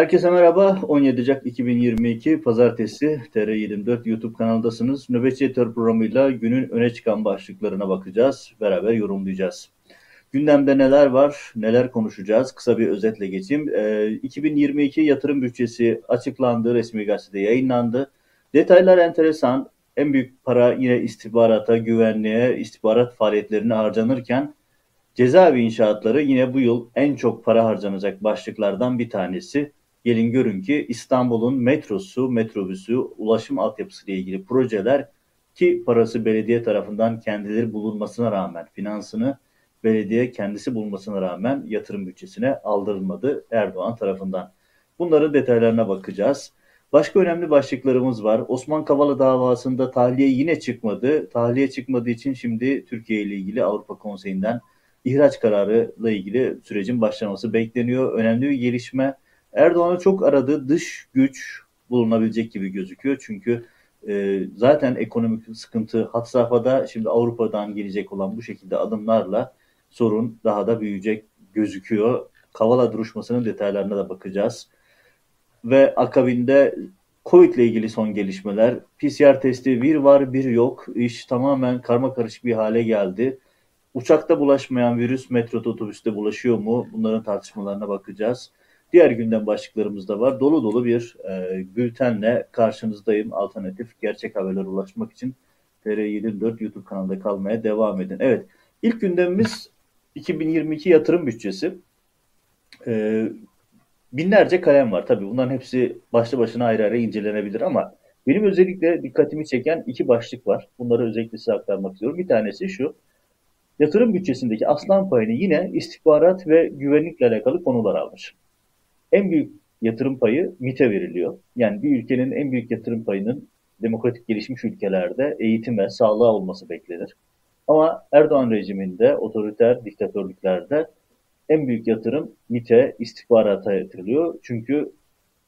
Herkese merhaba. 17 Ocak 2022 Pazartesi TR24 YouTube kanalındasınız. Nöbetçi Editör programıyla günün öne çıkan başlıklarına bakacağız. Beraber yorumlayacağız. Gündemde neler var, neler konuşacağız? Kısa bir özetle geçeyim. E, 2022 yatırım bütçesi açıklandı, resmi gazetede yayınlandı. Detaylar enteresan. En büyük para yine istihbarata, güvenliğe, istihbarat faaliyetlerine harcanırken cezaevi inşaatları yine bu yıl en çok para harcanacak başlıklardan bir tanesi. Gelin görün ki İstanbul'un metrosu, metrobüsü, ulaşım altyapısı ile ilgili projeler ki parası belediye tarafından kendileri bulunmasına rağmen finansını belediye kendisi bulmasına rağmen yatırım bütçesine aldırılmadı Erdoğan tarafından. Bunların detaylarına bakacağız. Başka önemli başlıklarımız var. Osman Kavala davasında tahliye yine çıkmadı. Tahliye çıkmadığı için şimdi Türkiye ile ilgili Avrupa Konseyi'nden ihraç kararı ile ilgili sürecin başlaması bekleniyor. Önemli bir gelişme. Erdoğan'ın çok aradığı dış güç bulunabilecek gibi gözüküyor. Çünkü e, zaten ekonomik sıkıntı had safhada şimdi Avrupa'dan gelecek olan bu şekilde adımlarla sorun daha da büyüyecek gözüküyor. Kavala duruşmasının detaylarına da bakacağız. Ve akabinde Covid ile ilgili son gelişmeler. PCR testi bir var bir yok. İş tamamen karma karışık bir hale geldi. Uçakta bulaşmayan virüs metroda otobüste bulaşıyor mu? Bunların tartışmalarına bakacağız. Diğer gündem başlıklarımız da var. Dolu dolu bir e, bültenle karşınızdayım. Alternatif gerçek haberlere ulaşmak için TR24 YouTube kanalında kalmaya devam edin. Evet, ilk gündemimiz 2022 yatırım bütçesi. E, binlerce kalem var. Tabii bunların hepsi başlı başına ayrı ayrı incelenebilir ama benim özellikle dikkatimi çeken iki başlık var. Bunları özellikle size aktarmak istiyorum. Bir tanesi şu. Yatırım bütçesindeki aslan payını yine istihbarat ve güvenlikle alakalı konular almış en büyük yatırım payı MIT'e veriliyor. Yani bir ülkenin en büyük yatırım payının demokratik gelişmiş ülkelerde eğitim ve sağlığa olması beklenir. Ama Erdoğan rejiminde, otoriter diktatörlüklerde en büyük yatırım MIT'e, istihbarata yatırılıyor. Çünkü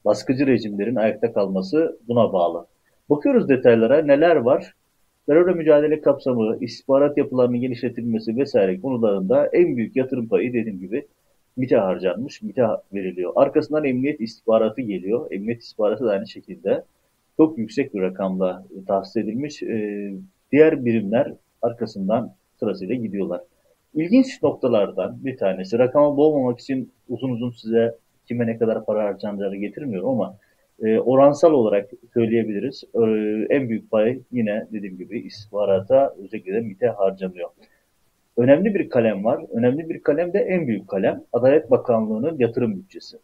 baskıcı rejimlerin ayakta kalması buna bağlı. Bakıyoruz detaylara neler var? Terörle mücadele kapsamı, istihbarat yapılarının genişletilmesi vesaire konularında en büyük yatırım payı dediğim gibi MİT'e harcanmış, MİT'e veriliyor. Arkasından emniyet istihbaratı geliyor. Emniyet istihbaratı da aynı şekilde çok yüksek bir rakamla tahsis edilmiş. Ee, diğer birimler arkasından sırasıyla gidiyorlar. İlginç noktalardan bir tanesi, rakama boğmamak için uzun uzun size kime ne kadar para harcanacağını getirmiyorum ama e, oransal olarak söyleyebiliriz. E, en büyük pay yine dediğim gibi istihbarata özellikle de MİT'e harcanıyor. Önemli bir kalem var. Önemli bir kalem de en büyük kalem. Adalet Bakanlığı'nın yatırım bütçesi.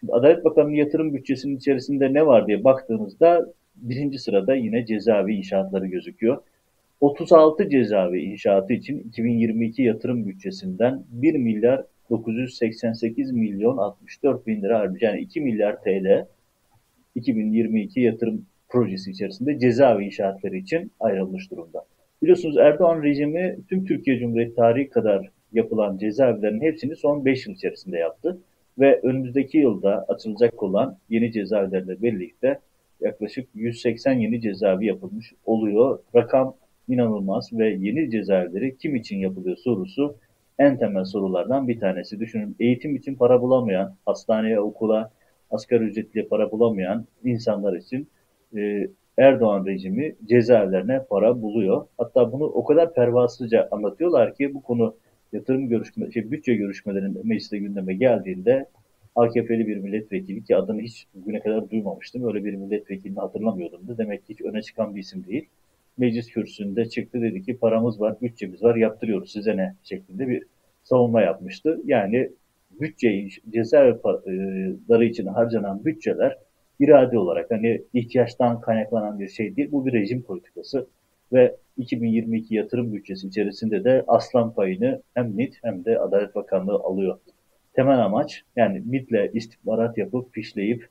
Şimdi Adalet Bakanlığı yatırım bütçesinin içerisinde ne var diye baktığınızda birinci sırada yine cezaevi inşaatları gözüküyor. 36 cezaevi inşaatı için 2022 yatırım bütçesinden 1 milyar 988 milyon 64 bin lira harcı yani 2 milyar TL 2022 yatırım projesi içerisinde cezaevi inşaatları için ayrılmış durumda. Biliyorsunuz Erdoğan rejimi tüm Türkiye Cumhuriyeti tarihi kadar yapılan cezaevlerinin hepsini son 5 yıl içerisinde yaptı. Ve önümüzdeki yılda açılacak olan yeni cezaevlerle birlikte yaklaşık 180 yeni cezaevi yapılmış oluyor. Rakam inanılmaz ve yeni cezaevleri kim için yapılıyor sorusu en temel sorulardan bir tanesi. Düşünün eğitim için para bulamayan, hastaneye, okula, asgari ücretli para bulamayan insanlar için e, Erdoğan rejimi cezaevlerine para buluyor. Hatta bunu o kadar pervasızca anlatıyorlar ki bu konu yatırım görüşme, şey, bütçe görüşmelerinde mecliste gündeme geldiğinde AKP'li bir milletvekili ki adını hiç bugüne kadar duymamıştım. Öyle bir milletvekilini hatırlamıyordum da. Demek ki hiç öne çıkan bir isim değil. Meclis kürsüsünde çıktı dedi ki paramız var, bütçemiz var, yaptırıyoruz size ne şeklinde bir savunma yapmıştı. Yani bütçeyi, cezaevleri için harcanan bütçeler irade olarak hani ihtiyaçtan kaynaklanan bir şey değil. Bu bir rejim politikası ve 2022 yatırım bütçesi içerisinde de aslan payını hem MİT hem de Adalet Bakanlığı alıyor. Temel amaç yani MİT'le istihbarat yapıp fişleyip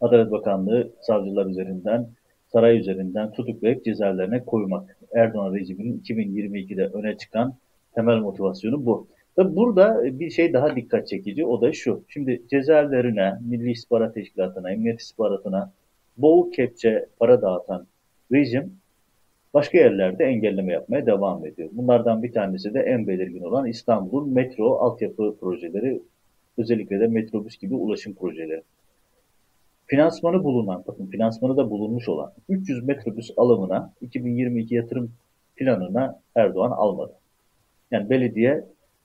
Adalet Bakanlığı savcılar üzerinden, saray üzerinden tutuklayıp cezaevlerine koymak. Erdoğan rejiminin 2022'de öne çıkan temel motivasyonu bu. Tabi burada bir şey daha dikkat çekici o da şu. Şimdi cezaevlerine, Milli İstihbarat Teşkilatı'na, Emniyet İstihbaratı'na bol kepçe para dağıtan rejim başka yerlerde engelleme yapmaya devam ediyor. Bunlardan bir tanesi de en belirgin olan İstanbul'un metro altyapı projeleri Özellikle de metrobüs gibi ulaşım projeleri. Finansmanı bulunan, bakın finansmanı da bulunmuş olan 300 metrobüs alımına 2022 yatırım planına Erdoğan almadı. Yani belediye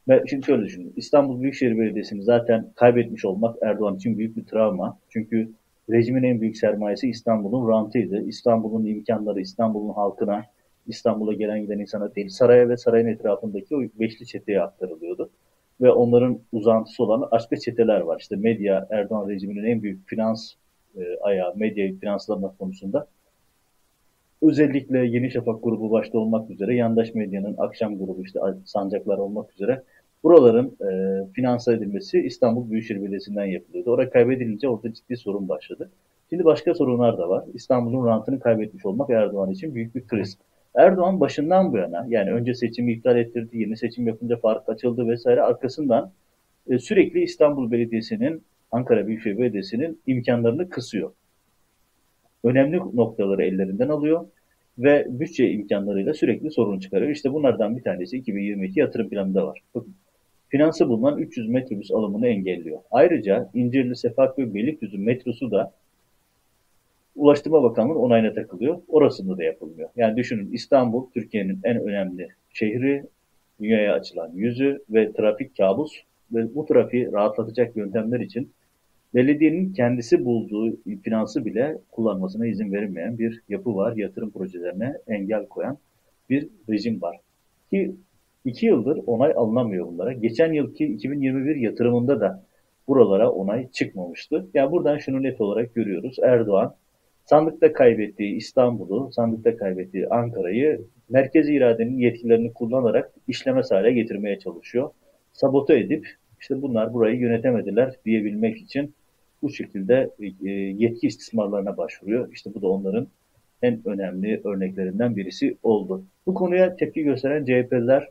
ve şimdi şöyle düşünün. İstanbul Büyükşehir Belediyesi'ni zaten kaybetmiş olmak Erdoğan için büyük bir travma. Çünkü rejimin en büyük sermayesi İstanbul'un rantıydı. İstanbul'un imkanları, İstanbul'un halkına, İstanbul'a gelen giden insana değil, saraya ve sarayın etrafındaki o beşli çeteye aktarılıyordu. Ve onların uzantısı olan başka çeteler var. İşte medya, Erdoğan rejiminin en büyük finans e, ayağı, medyayı finanslama konusunda özellikle Yeni Şafak grubu başta olmak üzere yandaş medyanın akşam grubu işte sancaklar olmak üzere buraların e, finanse edilmesi İstanbul Büyükşehir Belediyesi'nden yapılıyordu. Orada kaybedilince orada ciddi sorun başladı. Şimdi başka sorunlar da var. İstanbul'un rantını kaybetmiş olmak Erdoğan için büyük bir kriz. Erdoğan başından bu yana yani önce seçimi iptal ettirdi, yeni seçim yapınca fark açıldı vesaire arkasından e, sürekli İstanbul Belediyesi'nin, Ankara Büyükşehir Belediyesi'nin imkanlarını kısıyor. Önemli noktaları ellerinden alıyor ve bütçe imkanlarıyla sürekli sorun çıkarıyor. İşte bunlardan bir tanesi 2022 yatırım planında var. Finansı bulunan 300 metrobüs alımını engelliyor. Ayrıca İncirli, Sefaköy, Beylikdüzü metrosu da Ulaştırma Bakanlığı'nın onayına takılıyor. Orasında da yapılmıyor. Yani düşünün İstanbul Türkiye'nin en önemli şehri, dünyaya açılan yüzü ve trafik kabus ve bu trafiği rahatlatacak yöntemler için belediyenin kendisi bulduğu finansı bile kullanmasına izin verilmeyen bir yapı var. Yatırım projelerine engel koyan bir rejim var. Ki iki yıldır onay alınamıyor bunlara. Geçen yılki 2021 yatırımında da buralara onay çıkmamıştı. Yani buradan şunu net olarak görüyoruz. Erdoğan sandıkta kaybettiği İstanbul'u, sandıkta kaybettiği Ankara'yı merkezi iradenin yetkilerini kullanarak işlemez hale getirmeye çalışıyor. Sabote edip işte bunlar burayı yönetemediler diyebilmek için bu şekilde e, yetki istismarlarına başvuruyor. İşte bu da onların en önemli örneklerinden birisi oldu. Bu konuya tepki gösteren CHP'liler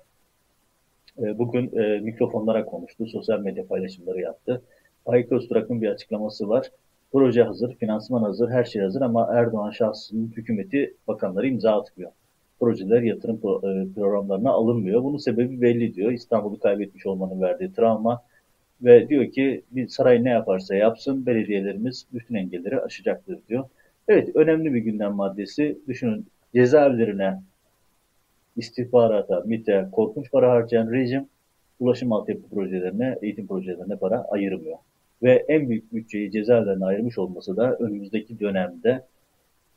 e, bugün e, mikrofonlara konuştu, sosyal medya paylaşımları yaptı. Faik Öztürk'ün bir açıklaması var. Proje hazır, finansman hazır, her şey hazır ama Erdoğan şahsının hükümeti bakanları imza atmıyor. Projeler yatırım e, programlarına alınmıyor. Bunun sebebi belli diyor. İstanbul'u kaybetmiş olmanın verdiği travma ve diyor ki bir saray ne yaparsa yapsın belediyelerimiz bütün engelleri aşacaktır diyor. Evet önemli bir gündem maddesi. Düşünün cezaevlerine, istihbarata, MİT'e korkunç para harcayan rejim ulaşım altyapı projelerine, eğitim projelerine para ayırmıyor ve en büyük bütçeyi cezaevlerine ayırmış olması da önümüzdeki dönemde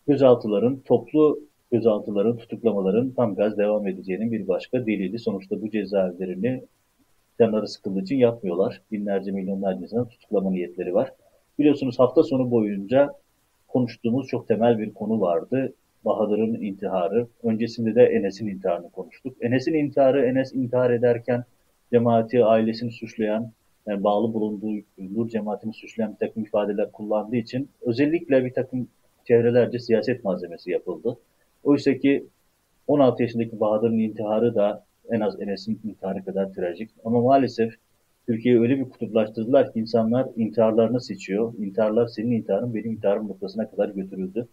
gözaltıların, toplu gözaltıların, tutuklamaların tam gaz devam edeceğinin bir başka delili. Sonuçta bu cezaevlerini canları sıkıldığı için yapmıyorlar. Binlerce, milyonlarca insan tutuklama niyetleri var. Biliyorsunuz hafta sonu boyunca konuştuğumuz çok temel bir konu vardı. Bahadır'ın intiharı. Öncesinde de Enes'in intiharını konuştuk. Enes'in intiharı, Enes intihar ederken cemaati, ailesini suçlayan, yani bağlı bulunduğu Nur cemaatini suçlayan bir takım ifadeler kullandığı için özellikle bir takım çevrelerce siyaset malzemesi yapıldı. Oysa ki 16 yaşındaki Bahadır'ın intiharı da en az Enes'in intiharı kadar trajik. Ama maalesef Türkiye'yi öyle bir kutuplaştırdılar ki insanlar intiharlarını seçiyor. İntiharlar senin intiharın benim intiharım noktasına kadar götürüldü.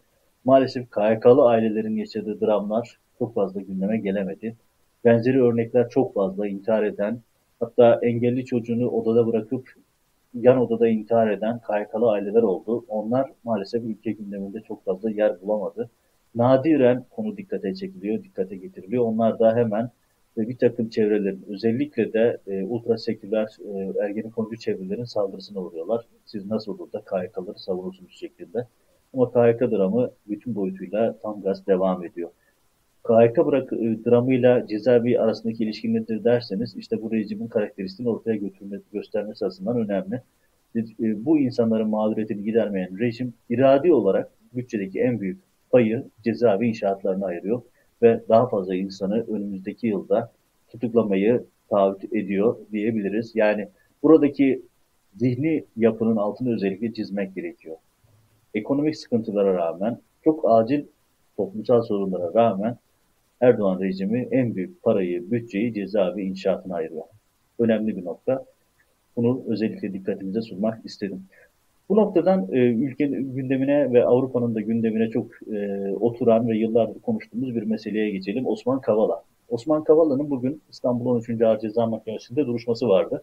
Maalesef KYK'lı ailelerin yaşadığı dramlar çok fazla gündeme gelemedi. Benzeri örnekler çok fazla intihar eden, Hatta engelli çocuğunu odada bırakıp yan odada intihar eden KYK'lı aileler oldu. Onlar maalesef ülke gündeminde çok fazla yer bulamadı. Nadiren konu dikkate çekiliyor, dikkate getiriliyor. Onlar da hemen ve bir takım çevrelerin özellikle de e, ultra seküler e, ergenikonucu çevrelerin saldırısına uğruyorlar. Siz nasıl olur da KYK'ları savunursunuz şeklinde. Ama KYK dramı bütün boyutuyla tam gaz devam ediyor. KHK bırak, e, dramıyla cezaevi arasındaki ilişki nedir derseniz işte bu rejimin karakteristiğini ortaya götürme, göstermesi açısından önemli. E, bu insanların mağduriyetini gidermeyen rejim iradi olarak bütçedeki en büyük payı cezaevi inşaatlarına ayırıyor ve daha fazla insanı önümüzdeki yılda tutuklamayı taahhüt ediyor diyebiliriz. Yani buradaki zihni yapının altını özellikle çizmek gerekiyor. Ekonomik sıkıntılara rağmen, çok acil toplumsal sorunlara rağmen Erdoğan rejimi en büyük parayı, bütçeyi cezaevi inşaatına ayırıyor. Önemli bir nokta. Bunu özellikle dikkatinize sunmak istedim. Bu noktadan e, ülkenin gündemine ve Avrupa'nın da gündemine çok e, oturan ve yıllardır konuştuğumuz bir meseleye geçelim. Osman Kavala. Osman Kavala'nın bugün İstanbul 13. Ağır Ceza Mahkemesi'nde duruşması vardı.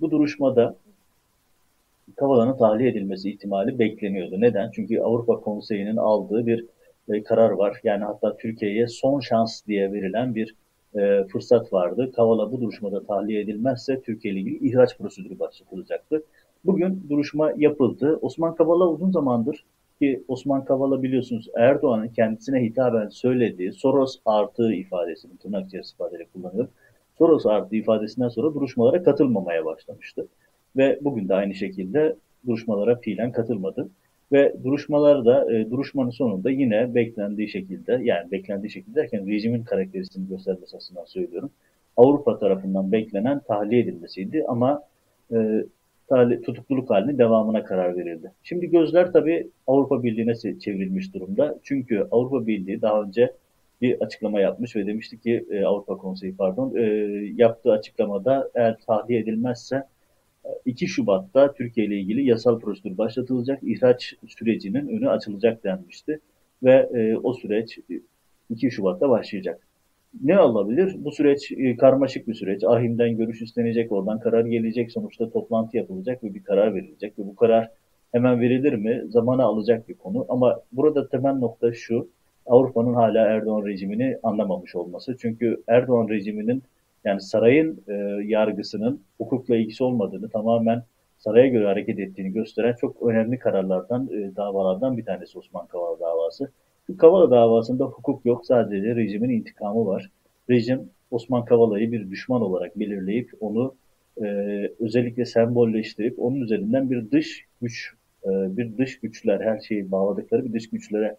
Bu duruşmada Kavala'nın tahliye edilmesi ihtimali bekleniyordu. Neden? Çünkü Avrupa Konseyi'nin aldığı bir e, karar var. Yani hatta Türkiye'ye son şans diye verilen bir e, fırsat vardı. Kavala bu duruşmada tahliye edilmezse Türkiye ile ilgili ihraç prosedürü başlatılacaktı. Bugün duruşma yapıldı. Osman Kavala uzun zamandır ki Osman Kavala biliyorsunuz Erdoğan'ın kendisine hitaben söylediği Soros artı ifadesini tırnak içerisinde ifadeyle kullanıyor. Soros artı ifadesinden sonra duruşmalara katılmamaya başlamıştı. Ve bugün de aynı şekilde duruşmalara fiilen katılmadı. Ve duruşmalarda, e, duruşmanın sonunda yine beklendiği şekilde, yani beklendiği şekilde derken rejimin karakterisini göstermesi açısından söylüyorum. Avrupa tarafından beklenen tahliye edilmesiydi ama e, tutukluluk halinin devamına karar verildi. Şimdi gözler tabii Avrupa Birliği'ne çevrilmiş durumda. Çünkü Avrupa Birliği daha önce bir açıklama yapmış ve demişti ki e, Avrupa Konseyi pardon e, yaptığı açıklamada eğer tahliye edilmezse 2 Şubat'ta Türkiye ile ilgili yasal prosedür başlatılacak, ihraç sürecinin önü açılacak denmişti ve e, o süreç 2 Şubat'ta başlayacak. Ne alabilir? Bu süreç e, karmaşık bir süreç. Ahim'den görüş istenecek, oradan karar gelecek, sonuçta toplantı yapılacak ve bir karar verilecek ve bu karar hemen verilir mi? Zamana alacak bir konu ama burada temel nokta şu, Avrupa'nın hala Erdoğan rejimini anlamamış olması. Çünkü Erdoğan rejiminin yani sarayın e, yargısının hukukla ilgisi olmadığını tamamen saraya göre hareket ettiğini gösteren çok önemli kararlardan, e, davalardan bir tanesi Osman Kavala davası. Bu Kavala davasında hukuk yok, sadece rejimin intikamı var. Rejim Osman Kavala'yı bir düşman olarak belirleyip onu e, özellikle sembolleştirip onun üzerinden bir dış güç, e, bir dış güçler, her şeyi bağladıkları bir dış güçlere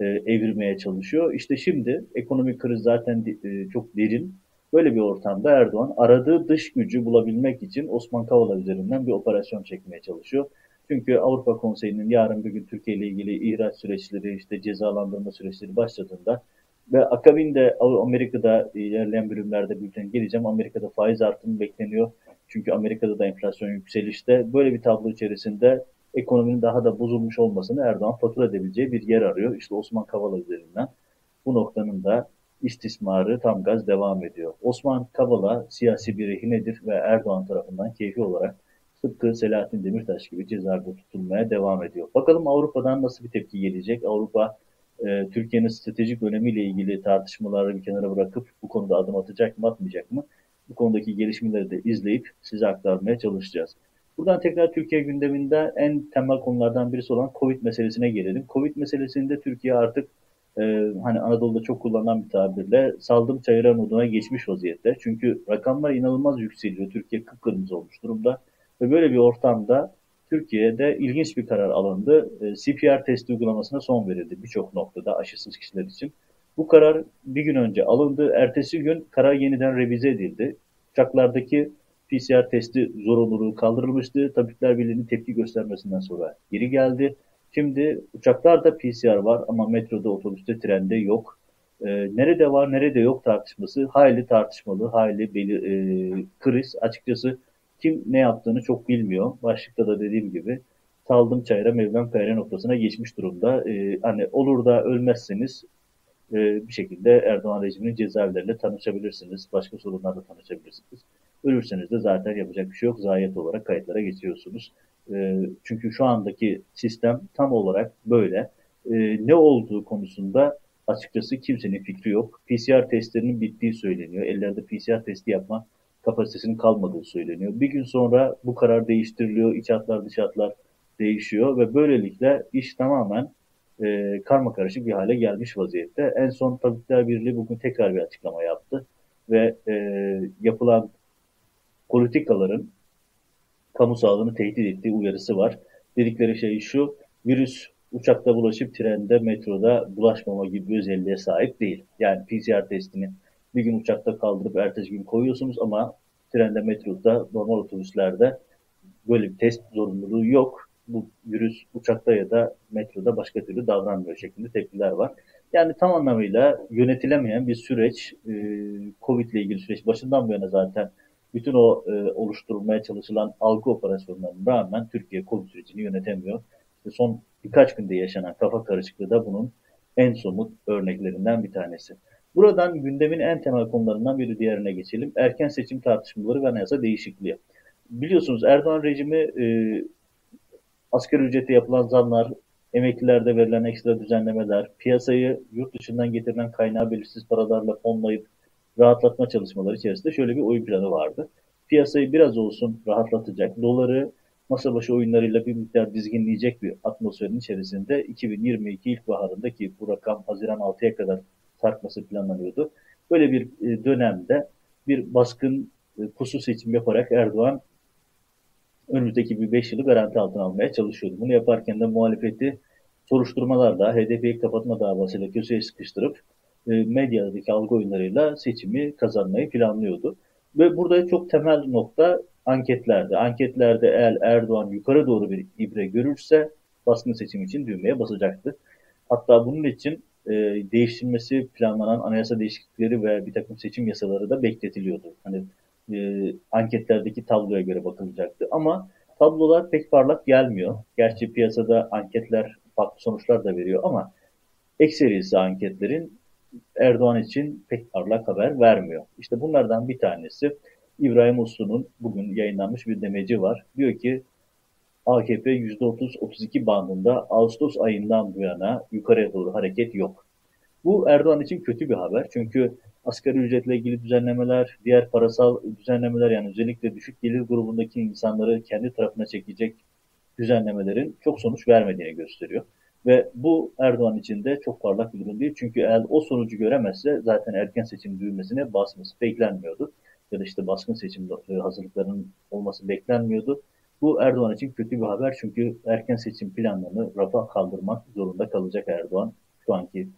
e, evirmeye çalışıyor. İşte şimdi ekonomik kriz zaten e, çok derin Böyle bir ortamda Erdoğan aradığı dış gücü bulabilmek için Osman Kavala üzerinden bir operasyon çekmeye çalışıyor. Çünkü Avrupa Konseyi'nin yarın bir gün Türkiye ile ilgili ihraç süreçleri, işte cezalandırma süreçleri başladığında ve akabinde Amerika'da ilerleyen bölümlerde bülten geleceğim. Amerika'da faiz artımı bekleniyor. Çünkü Amerika'da da enflasyon yükselişte. Böyle bir tablo içerisinde ekonominin daha da bozulmuş olmasını Erdoğan fatura edebileceği bir yer arıyor. İşte Osman Kavala üzerinden bu noktanın da istismarı tam gaz devam ediyor. Osman Kavala siyasi bir rehinedir ve Erdoğan tarafından keyfi olarak tıpkı Selahattin Demirtaş gibi cezaevinde tutulmaya devam ediyor. Bakalım Avrupa'dan nasıl bir tepki gelecek? Avrupa e, Türkiye'nin stratejik önemiyle ilgili tartışmaları bir kenara bırakıp bu konuda adım atacak mı atmayacak mı? Bu konudaki gelişmeleri de izleyip size aktarmaya çalışacağız. Buradan tekrar Türkiye gündeminde en temel konulardan birisi olan Covid meselesine gelelim. Covid meselesinde Türkiye artık e, hani Anadolu'da çok kullanılan bir tabirle saldım çayıra moduna geçmiş vaziyette. Çünkü rakamlar inanılmaz yükseliyor. Türkiye kıpkırmızı olmuş durumda. Ve böyle bir ortamda Türkiye'de ilginç bir karar alındı. E, CPR testi uygulamasına son verildi birçok noktada aşısız kişiler için. Bu karar bir gün önce alındı. Ertesi gün karar yeniden revize edildi. Uçaklardaki PCR testi zorunluluğu kaldırılmıştı. Tabipler Birliği'nin tepki göstermesinden sonra geri geldi. Şimdi uçaklarda PCR var ama metroda, otobüste, trende yok. E, nerede var, nerede yok tartışması hayli tartışmalı, hayli belir, e, kriz. Açıkçası kim ne yaptığını çok bilmiyor. Başlıkta da dediğim gibi saldım çayra mevlam kayra noktasına geçmiş durumda. E, hani olur da ölmezseniz e, bir şekilde Erdoğan rejiminin cezaevleriyle tanışabilirsiniz. Başka sorunlarla tanışabilirsiniz. Ölürseniz de zaten yapacak bir şey yok. Zayiat olarak kayıtlara geçiyorsunuz. E, çünkü şu andaki sistem tam olarak böyle. E, ne olduğu konusunda açıkçası kimsenin fikri yok. PCR testlerinin bittiği söyleniyor. Ellerde PCR testi yapma kapasitesinin kalmadığı söyleniyor. Bir gün sonra bu karar değiştiriliyor. İç hatlar dış hatlar değişiyor ve böylelikle iş tamamen e, karma karışık bir hale gelmiş vaziyette. En son Tabipler Birliği bugün tekrar bir açıklama yaptı ve e, yapılan politikaların kamu sağlığını tehdit ettiği uyarısı var. Dedikleri şey şu, virüs uçakta bulaşıp trende, metroda bulaşmama gibi bir özelliğe sahip değil. Yani PCR testini bir gün uçakta kaldırıp ertesi gün koyuyorsunuz ama trende, metroda, normal otobüslerde böyle bir test zorunluluğu yok. Bu virüs uçakta ya da metroda başka türlü davranmıyor şeklinde tepkiler var. Yani tam anlamıyla yönetilemeyen bir süreç, Covid ile ilgili süreç başından bu yana zaten bütün o e, oluşturulmaya çalışılan algı operasyonlarına rağmen Türkiye Covid sürecini yönetemiyor. İşte son birkaç günde yaşanan kafa karışıklığı da bunun en somut örneklerinden bir tanesi. Buradan gündemin en temel konularından biri diğerine geçelim. Erken seçim tartışmaları ve anayasa değişikliği. Biliyorsunuz Erdoğan rejimi e, asgari ücrete yapılan zamlar, emeklilerde verilen ekstra düzenlemeler, piyasayı yurt dışından getirilen kaynağı belirsiz paralarla fonlayıp rahatlatma çalışmaları içerisinde şöyle bir oyun planı vardı. Piyasayı biraz olsun rahatlatacak, doları masa başı oyunlarıyla bir miktar dizginleyecek bir atmosferin içerisinde 2022 ilkbaharında ki bu rakam Haziran 6'ya kadar sarkması planlanıyordu. Böyle bir e, dönemde bir baskın e, pusu seçim yaparak Erdoğan önümüzdeki bir 5 yılı garanti altına almaya çalışıyordu. Bunu yaparken de muhalefeti soruşturmalarla, HDP'yi kapatma davasıyla köşeye sıkıştırıp medyadaki algı oyunlarıyla seçimi kazanmayı planlıyordu. Ve burada çok temel nokta anketlerde. Anketlerde eğer Erdoğan yukarı doğru bir ibre görürse baskın seçim için düğmeye basacaktı. Hatta bunun için e, değiştirilmesi planlanan anayasa değişiklikleri ve bir takım seçim yasaları da bekletiliyordu. Hani e, anketlerdeki tabloya göre bakılacaktı. Ama tablolar pek parlak gelmiyor. Gerçi piyasada anketler farklı sonuçlar da veriyor ama ekserisi anketlerin Erdoğan için pek parlak haber vermiyor. İşte bunlardan bir tanesi İbrahim Uslu'nun bugün yayınlanmış bir demeci var. Diyor ki AKP %30-32 bandında Ağustos ayından bu yana yukarıya doğru hareket yok. Bu Erdoğan için kötü bir haber. Çünkü asgari ücretle ilgili düzenlemeler, diğer parasal düzenlemeler yani özellikle düşük gelir grubundaki insanları kendi tarafına çekecek düzenlemelerin çok sonuç vermediğini gösteriyor. Ve bu Erdoğan için de çok parlak bir durum değil. Çünkü eğer o sonucu göremezse zaten erken seçim düğmesine basması beklenmiyordu. Ya da işte baskın seçim hazırlıklarının olması beklenmiyordu. Bu Erdoğan için kötü bir haber çünkü erken seçim planlarını rafa kaldırmak zorunda kalacak Erdoğan. Şu anki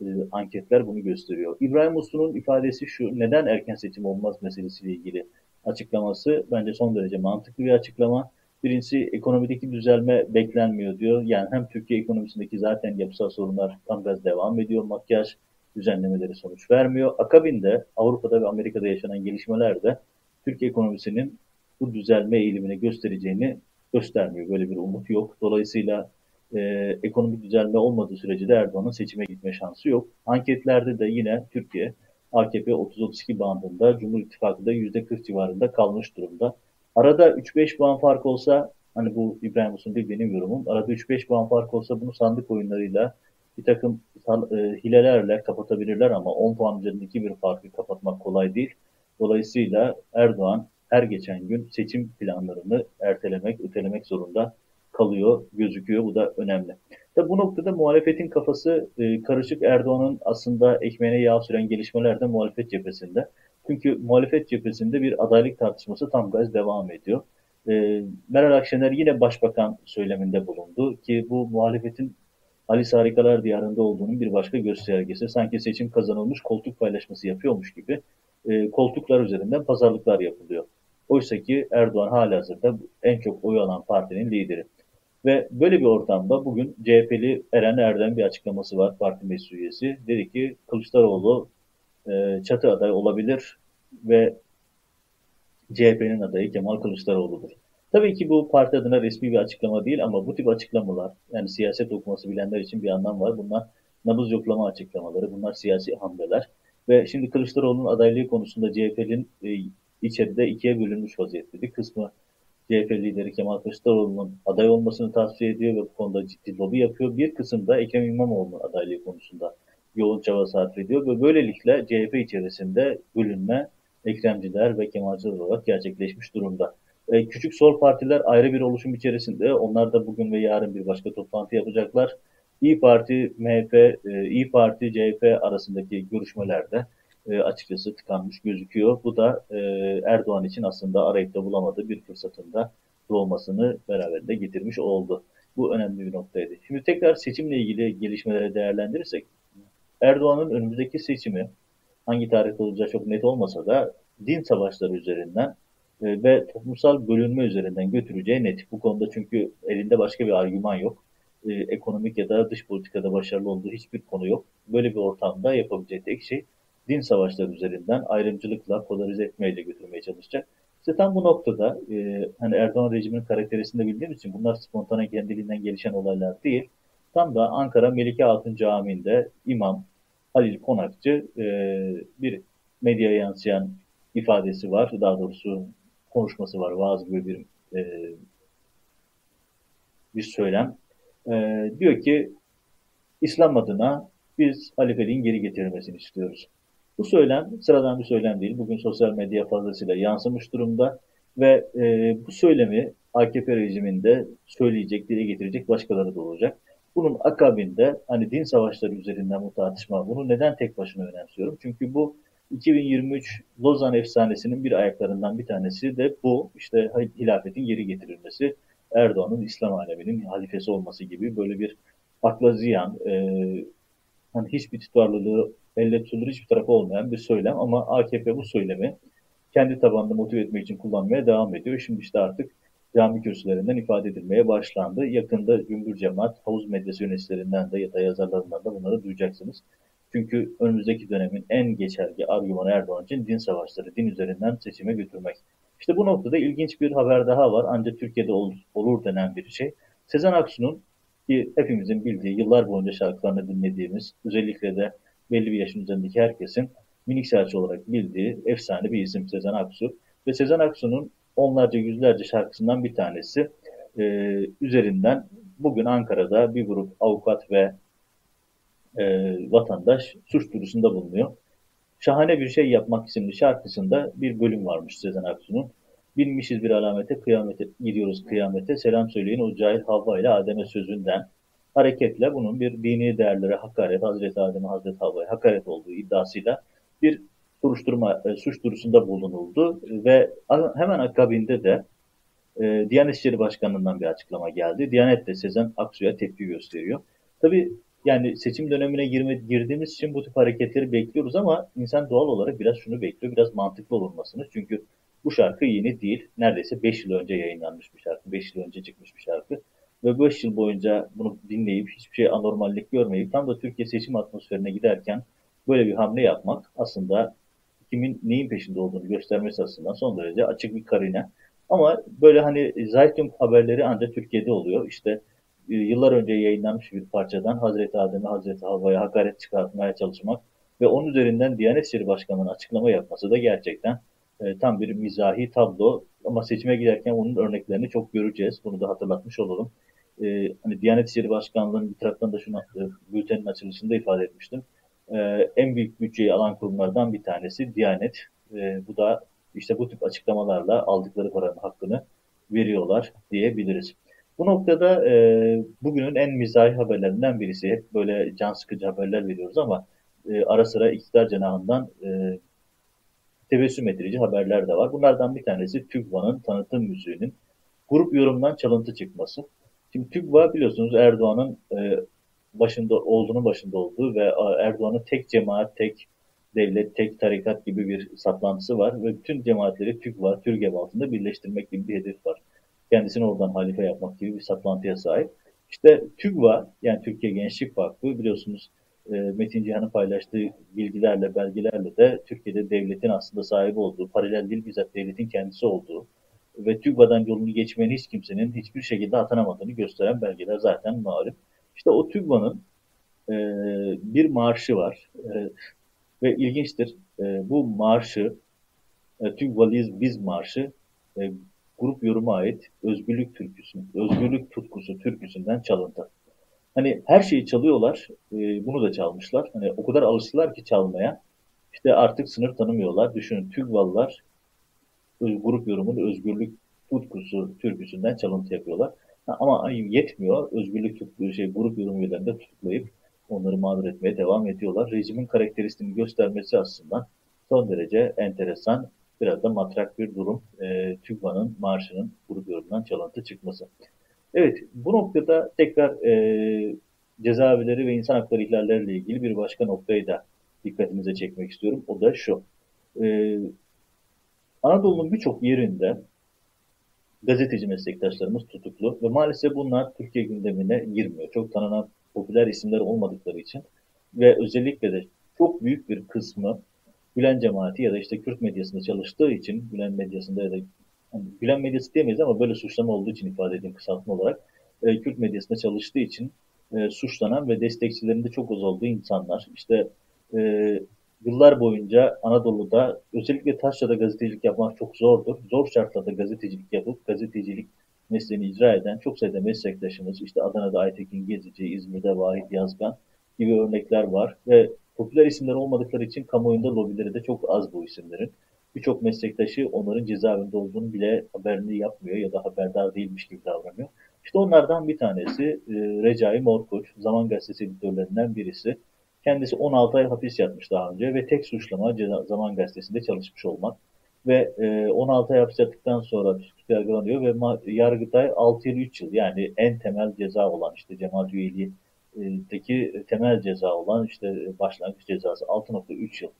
e, anketler bunu gösteriyor. İbrahim Uslu'nun ifadesi şu, neden erken seçim olmaz meselesiyle ilgili açıklaması bence son derece mantıklı bir açıklama. Birincisi ekonomideki düzelme beklenmiyor diyor. Yani hem Türkiye ekonomisindeki zaten yapısal sorunlar tam gaz devam ediyor. Makyaj düzenlemeleri sonuç vermiyor. Akabinde Avrupa'da ve Amerika'da yaşanan gelişmeler de Türkiye ekonomisinin bu düzelme eğilimini göstereceğini göstermiyor. Böyle bir umut yok. Dolayısıyla e, ekonomik düzelme olmadığı sürece de Erdoğan'ın seçime gitme şansı yok. Anketlerde de yine Türkiye AKP 30-32 bandında, Cumhur İttifakı da %40 civarında kalmış durumda. Arada 3-5 puan fark olsa, hani bu İbrahim Usun değil benim yorumum, arada 3-5 puan fark olsa bunu sandık oyunlarıyla bir takım e, hilelerle kapatabilirler ama 10 puan üzerindeki bir farkı kapatmak kolay değil. Dolayısıyla Erdoğan her geçen gün seçim planlarını ertelemek, ötelemek zorunda kalıyor, gözüküyor. Bu da önemli. Tabi bu noktada muhalefetin kafası e, karışık. Erdoğan'ın aslında ekmeğine yağ süren gelişmeler de muhalefet cephesinde. Çünkü muhalefet cephesinde bir adaylık tartışması tam gaz devam ediyor. E, Meral Akşener yine başbakan söyleminde bulundu ki bu muhalefetin Ali Harikalar Diyarı'nda olduğunun bir başka göstergesi. Sanki seçim kazanılmış koltuk paylaşması yapıyormuş gibi e, koltuklar üzerinden pazarlıklar yapılıyor. Oysa ki Erdoğan halihazırda en çok oy alan partinin lideri. Ve böyle bir ortamda bugün CHP'li Eren Erdem bir açıklaması var parti meclis üyesi. Dedi ki Kılıçdaroğlu e, çatı aday olabilir ve CHP'nin adayı Kemal Kılıçdaroğlu'dur. Tabii ki bu parti adına resmi bir açıklama değil ama bu tip açıklamalar yani siyaset okuması bilenler için bir anlam var. Bunlar nabız yoklama açıklamaları, bunlar siyasi hamleler. Ve şimdi Kılıçdaroğlu'nun adaylığı konusunda CHP'nin e, içeride ikiye bölünmüş vaziyette. Bir kısmı CHP lideri Kemal Kılıçdaroğlu'nun aday olmasını tavsiye ediyor ve bu konuda ciddi lobi yapıyor. Bir kısım da Ekrem İmamoğlu'nun adaylığı konusunda yoğun çaba sarf ediyor ve böylelikle CHP içerisinde bölünme Ekremciler ve Kemalciler olarak gerçekleşmiş durumda. E, küçük sol partiler ayrı bir oluşum içerisinde. Onlar da bugün ve yarın bir başka toplantı yapacaklar. İyi Parti, MHP, e, İyi Parti, CHP arasındaki görüşmelerde e, açıkçası tıkanmış gözüküyor. Bu da e, Erdoğan için aslında arayıp da bulamadığı bir fırsatında doğmasını beraberinde getirmiş oldu. Bu önemli bir noktaydı. Şimdi tekrar seçimle ilgili gelişmeleri değerlendirirsek Erdoğan'ın önümüzdeki seçimi hangi tarihte olacağı çok net olmasa da din savaşları üzerinden e, ve toplumsal bölünme üzerinden götüreceği net. Bu konuda çünkü elinde başka bir argüman yok. E, ekonomik ya da dış politikada başarılı olduğu hiçbir konu yok. Böyle bir ortamda yapabileceği tek şey din savaşları üzerinden ayrımcılıkla, polarize etmeyle götürmeye çalışacak. İşte tam bu noktada e, hani Erdoğan rejiminin karakterisini bildiğim için bunlar spontane kendiliğinden gelişen olaylar değil. Tam da Ankara Melike Altın Camii'nde İmam Halil Konakçı e, bir medyaya yansıyan ifadesi var. Daha doğrusu konuşması var. Vaaz gibi bir e, bir söylem. E, diyor ki İslam adına biz halifeliğin geri getirilmesini istiyoruz. Bu söylem sıradan bir söylem değil. Bugün sosyal medya fazlasıyla yansımış durumda ve e, bu söylemi AKP rejiminde söyleyecek, dile getirecek başkaları da olacak. Bunun akabinde hani din savaşları üzerinden bu tartışma, bunu neden tek başına önemsiyorum? Çünkü bu 2023 Lozan efsanesinin bir ayaklarından bir tanesi de bu. İşte hilafetin geri getirilmesi, Erdoğan'ın İslam aleminin halifesi olması gibi böyle bir akla ziyan, e, hani hiçbir tutarlılığı elle tutulur hiçbir tarafı olmayan bir söylem ama AKP bu söylemi kendi tabanını motive etmek için kullanmaya devam ediyor. Şimdi işte artık cami kürsülerinden ifade edilmeye başlandı. Yakında Cumhur Cemaat, havuz medyası yöneticilerinden de ya da yazarlarından da bunları duyacaksınız. Çünkü önümüzdeki dönemin en geçerli argümanı Erdoğan için din savaşları, din üzerinden seçime götürmek. İşte bu noktada ilginç bir haber daha var. Ancak Türkiye'de ol, olur denen bir şey. Sezen Aksu'nun ki hepimizin bildiği, yıllar boyunca şarkılarını dinlediğimiz, özellikle de belli bir yaşın üzerindeki herkesin minik serçe olarak bildiği efsane bir isim Sezen Aksu. Ve Sezen Aksu'nun onlarca yüzlerce şarkısından bir tanesi e, üzerinden bugün Ankara'da bir grup avukat ve e, vatandaş suç duyurusunda bulunuyor. Şahane bir şey yapmak isimli şarkısında bir bölüm varmış Sezen Aksu'nun. Binmişiz bir alamete, kıyamete gidiyoruz kıyamete, selam söyleyin o cahil Havva ile Adem'e sözünden hareketle bunun bir dini değerlere hakaret, Hazreti Adem'e, Hazreti Havva'ya hakaret olduğu iddiasıyla bir soruşturma, e, suç duyurusunda bulunuldu ve hemen akabinde de e, Diyanet İşleri Başkanı'ndan bir açıklama geldi. Diyanet de Sezen Aksu'ya tepki gösteriyor. Tabii yani seçim dönemine girme, girdiğimiz için bu tip hareketleri bekliyoruz ama insan doğal olarak biraz şunu bekliyor, biraz mantıklı olunmasını. Çünkü bu şarkı yeni değil. Neredeyse 5 yıl önce yayınlanmış bir şarkı. 5 yıl önce çıkmış bir şarkı. Ve 5 yıl boyunca bunu dinleyip hiçbir şey anormallik görmeyip tam da Türkiye seçim atmosferine giderken böyle bir hamle yapmak aslında kimin neyin peşinde olduğunu göstermesi açısından son derece açık bir karine. Ama böyle hani Zaytun haberleri ancak Türkiye'de oluyor. İşte e, yıllar önce yayınlanmış bir parçadan Hazreti Adem'e, Hazreti Havva'ya hakaret çıkartmaya çalışmak ve onun üzerinden Diyanet İşleri Başkanı'nın açıklama yapması da gerçekten e, tam bir mizahi tablo. Ama seçime giderken onun örneklerini çok göreceğiz. Bunu da hatırlatmış olalım. E, hani Diyanet İşleri Başkanlığı'nın bir taraftan da şunu e, bültenin açılışında ifade etmiştim. E, en büyük bütçeyi alan kurumlardan bir tanesi Diyanet. E, bu da işte bu tip açıklamalarla aldıkları paranın hakkını veriyorlar diyebiliriz. Bu noktada e, bugünün en mizahi haberlerinden birisi. Hep böyle can sıkıcı haberler veriyoruz ama e, ara sıra iktidar cenahından e, tebessüm ettirici haberler de var. Bunlardan bir tanesi TÜGVA'nın tanıtım müziğinin grup yorumdan çalıntı çıkması. Şimdi TÜGVA biliyorsunuz Erdoğan'ın e, başında olduğunu başında olduğu ve Erdoğan'ın tek cemaat, tek devlet, tek tarikat gibi bir saplantısı var ve bütün cemaatleri TÜGVA, TÜRGEV altında birleştirmek gibi bir hedef var. Kendisini oradan halife yapmak gibi bir saplantıya sahip. İşte TÜGVA yani Türkiye Gençlik Vakfı biliyorsunuz e, Metin Cihan'ın paylaştığı bilgilerle, belgelerle de Türkiye'de devletin aslında sahibi olduğu, paralel değil bizzat devletin kendisi olduğu ve TÜGVA'dan yolunu geçmeyen hiç kimsenin hiçbir şekilde atanamadığını gösteren belgeler zaten malum. İşte o TÜGVA'nın e, bir marşı var e, ve ilginçtir. E, bu marşı, e, TÜGVA'lıyız biz marşı, e, grup yoruma ait özgürlük türküsü, özgürlük tutkusu türküsünden çalıntı. Hani her şeyi çalıyorlar, e, bunu da çalmışlar. Hani o kadar alıştılar ki çalmaya. İşte artık sınır tanımıyorlar. Düşünün TÜGVA'lılar grup yorumun özgürlük tutkusu türküsünden çalıntı yapıyorlar. Ama yetmiyor. Özgürlük tutkusu şey grup yorum üyelerini tutuklayıp onları mağdur etmeye devam ediyorlar. Rejimin karakteristiğini göstermesi aslında son derece enteresan, biraz da matrak bir durum. E, TÜGVA'nın marşının grup yorumundan çalıntı çıkması. Evet, bu noktada tekrar e, cezaevleri ve insan hakları ihlalleriyle ilgili bir başka noktayı da dikkatinize çekmek istiyorum. O da şu. E, Anadolu'nun birçok yerinde gazeteci meslektaşlarımız tutuklu ve maalesef bunlar Türkiye gündemine girmiyor. Çok tanınan popüler isimler olmadıkları için ve özellikle de çok büyük bir kısmı Gülen cemaati ya da işte Kürt medyasında çalıştığı için Gülen medyasında ya da yani Gülen medyası diyemeyiz ama böyle suçlama olduğu için ifade edeyim kısaltma olarak e, Kürt medyasında çalıştığı için e, suçlanan ve destekçilerinde çok az olduğu insanlar. İşte e, yıllar boyunca Anadolu'da özellikle Taşra'da gazetecilik yapmak çok zordur. Zor şartlarda gazetecilik yapıp gazetecilik mesleğini icra eden çok sayıda meslektaşımız, işte Adana'da Aytekin Gezici, İzmir'de Vahit Yazgan gibi örnekler var ve popüler isimler olmadıkları için kamuoyunda lobileri de çok az bu isimlerin. Birçok meslektaşı onların cezaevinde olduğunu bile haberini yapmıyor ya da haberdar değilmiş gibi davranıyor. İşte onlardan bir tanesi e, Recai Morkuç, Zaman Gazetesi editörlerinden birisi. Kendisi 16 ay hapis yatmış daha önce ve tek suçlama Zaman Gazetesi'nde çalışmış olmak. Ve e, 16 ay hapis yattıktan sonra tutuklu yargılanıyor ve Yargıtay 6 yıl 3 yıl yani en temel ceza olan işte cemaat üyeliğindeki temel ceza olan işte başlangıç cezası 6.3 yıl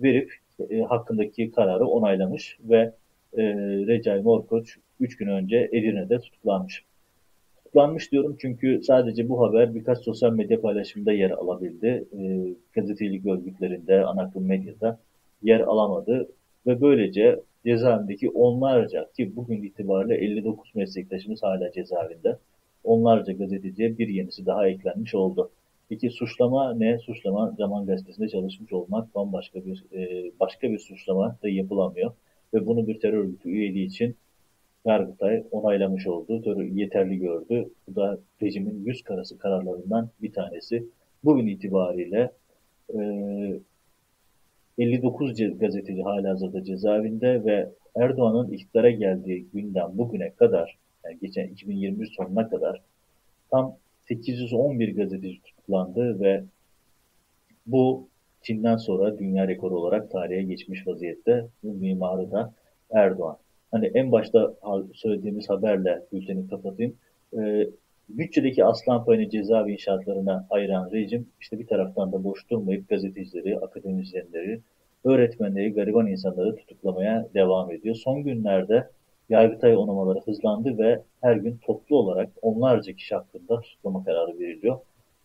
verip e, hakkındaki kararı onaylamış ve e, Recai Morkoç 3 gün önce Edirne'de tutuklanmış. Tutuklanmış diyorum çünkü sadece bu haber birkaç sosyal medya paylaşımında yer alabildi. E, gazetecilik örgütlerinde, ana akım medyada yer alamadı ve böylece cezaevindeki onlarca ki bugün itibariyle 59 meslektaşımız hala cezaevinde. Onlarca gazeteciye bir yenisi daha eklenmiş oldu. Peki suçlama ne? Suçlama Zaman Gazetesi'nde çalışmış olmak bambaşka bir e, başka bir suçlama da yapılamıyor. Ve bunu bir terör örgütü üyeliği için Yargıtay onaylamış oldu. Terör yeterli gördü. Bu da rejimin yüz karası kararlarından bir tanesi. Bugün itibariyle e, 59 gazeteci hala hazırda cezaevinde ve Erdoğan'ın iktidara geldiği günden bugüne kadar, yani geçen 2021 sonuna kadar tam 811 gazeteci tutuklandı ve bu Çin'den sonra dünya rekoru olarak tarihe geçmiş vaziyette. Bu mimarı da Erdoğan. Hani en başta söylediğimiz haberle bülteni kapatayım. Ee, bütçedeki aslan payını cezaevi inşaatlarına ayıran rejim işte bir taraftan da boş durmayıp gazetecileri, akademisyenleri, öğretmenleri, gariban insanları tutuklamaya devam ediyor. Son günlerde Yargıtay onamaları hızlandı ve her gün toplu olarak onlarca kişi hakkında tutuklama kararı veriliyor.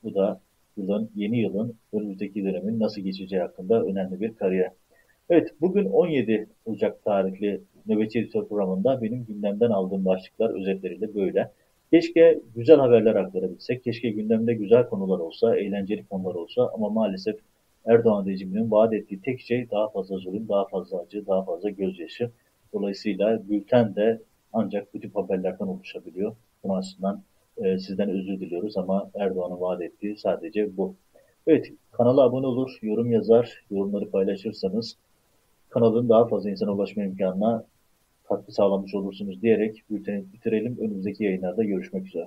Bu da yılın, yeni yılın önümüzdeki dönemin nasıl geçeceği hakkında önemli bir kariyer. Evet, bugün 17 Ocak tarihli Nöbetçi Editör programında benim gündemden aldığım başlıklar özetleriyle böyle. Keşke güzel haberler aktarabilsek, keşke gündemde güzel konular olsa, eğlenceli konular olsa ama maalesef Erdoğan rejiminin vaat ettiği tek şey daha fazla zulüm, daha fazla acı, daha fazla gözyaşı. Dolayısıyla bülten de ancak bu tip haberlerden oluşabiliyor. Bunun aslında e, sizden özür diliyoruz ama Erdoğan'ın vaat ettiği sadece bu. Evet, kanala abone olur, yorum yazar, yorumları paylaşırsanız kanalın daha fazla insana ulaşma imkanına katkı sağlamış olursunuz diyerek bülteni bitirelim. Önümüzdeki yayınlarda görüşmek üzere.